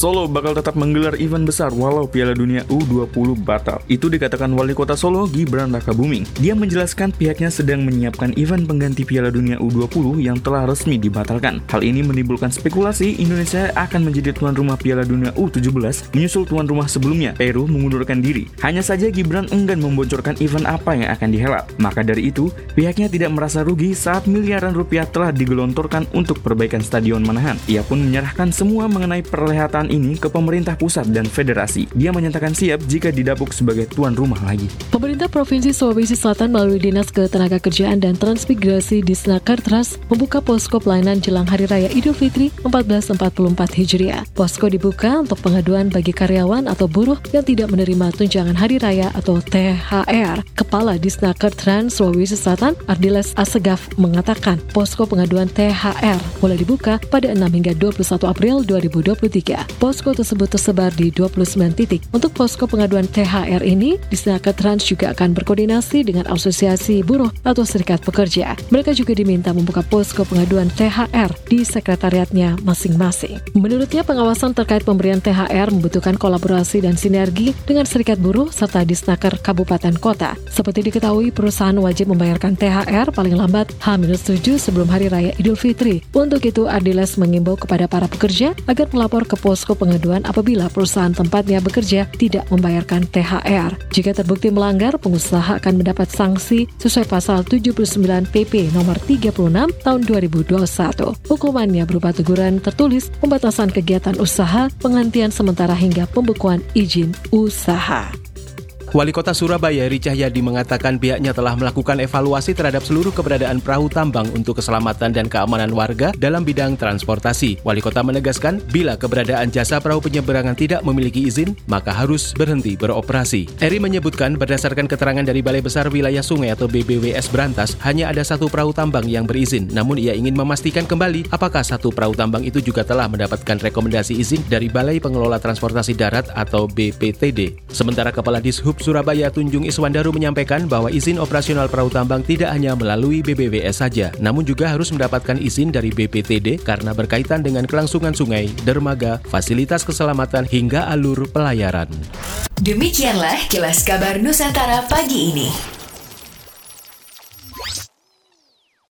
Solo bakal tetap menggelar event besar walau Piala Dunia U20 batal. Itu dikatakan Wali Kota Solo Gibran Rakabuming. Dia menjelaskan pihaknya sedang menyiapkan event pengganti Piala Dunia U20 yang telah resmi dibatalkan. Hal ini menimbulkan spekulasi Indonesia akan menjadi tuan rumah Piala Dunia U17 menyusul tuan rumah sebelumnya, Peru mengundurkan diri. Hanya saja Gibran enggan membocorkan event apa yang akan dihelat. Maka dari itu, pihaknya tidak merasa rugi saat miliaran rupiah telah digelontorkan untuk perbaikan Stadion Manahan. Ia pun menyerahkan semua mengenai perlihatan ini ke pemerintah pusat dan federasi. Dia menyatakan siap jika didapuk sebagai tuan rumah lagi. Pemerintah Provinsi Sulawesi Selatan melalui Dinas Ketenagakerjaan dan Transmigrasi di Trust membuka posko pelayanan jelang Hari Raya Idul Fitri 1444 Hijriah. Posko dibuka untuk pengaduan bagi karyawan atau buruh yang tidak menerima tunjangan Hari Raya atau THR. Kepala Disnaker Trans Sulawesi Selatan, Ardiles Asegaf, mengatakan posko pengaduan THR mulai dibuka pada 6 hingga 21 April 2023. Posko tersebut tersebar di 29 titik. Untuk posko pengaduan THR ini, Disnaker Trans juga akan berkoordinasi dengan asosiasi buruh atau serikat pekerja. Mereka juga diminta membuka posko pengaduan THR di sekretariatnya masing-masing. Menurutnya, pengawasan terkait pemberian THR membutuhkan kolaborasi dan sinergi dengan serikat buruh serta Disnaker Kabupaten Kota. Seperti diketahui, perusahaan wajib membayarkan THR paling lambat H-7 sebelum Hari Raya Idul Fitri. Untuk itu, Ardiles mengimbau kepada para pekerja agar melapor ke posko posko pengaduan apabila perusahaan tempatnya bekerja tidak membayarkan THR. Jika terbukti melanggar, pengusaha akan mendapat sanksi sesuai pasal 79 PP nomor 36 tahun 2021. Hukumannya berupa teguran tertulis, pembatasan kegiatan usaha, penghentian sementara hingga pembekuan izin usaha. Wali Kota Surabaya Eri Cahyadi mengatakan pihaknya telah melakukan evaluasi terhadap seluruh keberadaan perahu tambang untuk keselamatan dan keamanan warga dalam bidang transportasi. Wali Kota menegaskan bila keberadaan jasa perahu penyeberangan tidak memiliki izin, maka harus berhenti beroperasi. Eri menyebutkan berdasarkan keterangan dari Balai Besar Wilayah Sungai atau BBWS Berantas, hanya ada satu perahu tambang yang berizin. Namun ia ingin memastikan kembali apakah satu perahu tambang itu juga telah mendapatkan rekomendasi izin dari Balai Pengelola Transportasi Darat atau BPTD. Sementara Kepala Dishub Surabaya Tunjung Iswandaru menyampaikan bahwa izin operasional perahu tambang tidak hanya melalui BBWS saja, namun juga harus mendapatkan izin dari BPTD karena berkaitan dengan kelangsungan sungai, dermaga, fasilitas keselamatan hingga alur pelayaran. Demikianlah kilas kabar Nusantara pagi ini.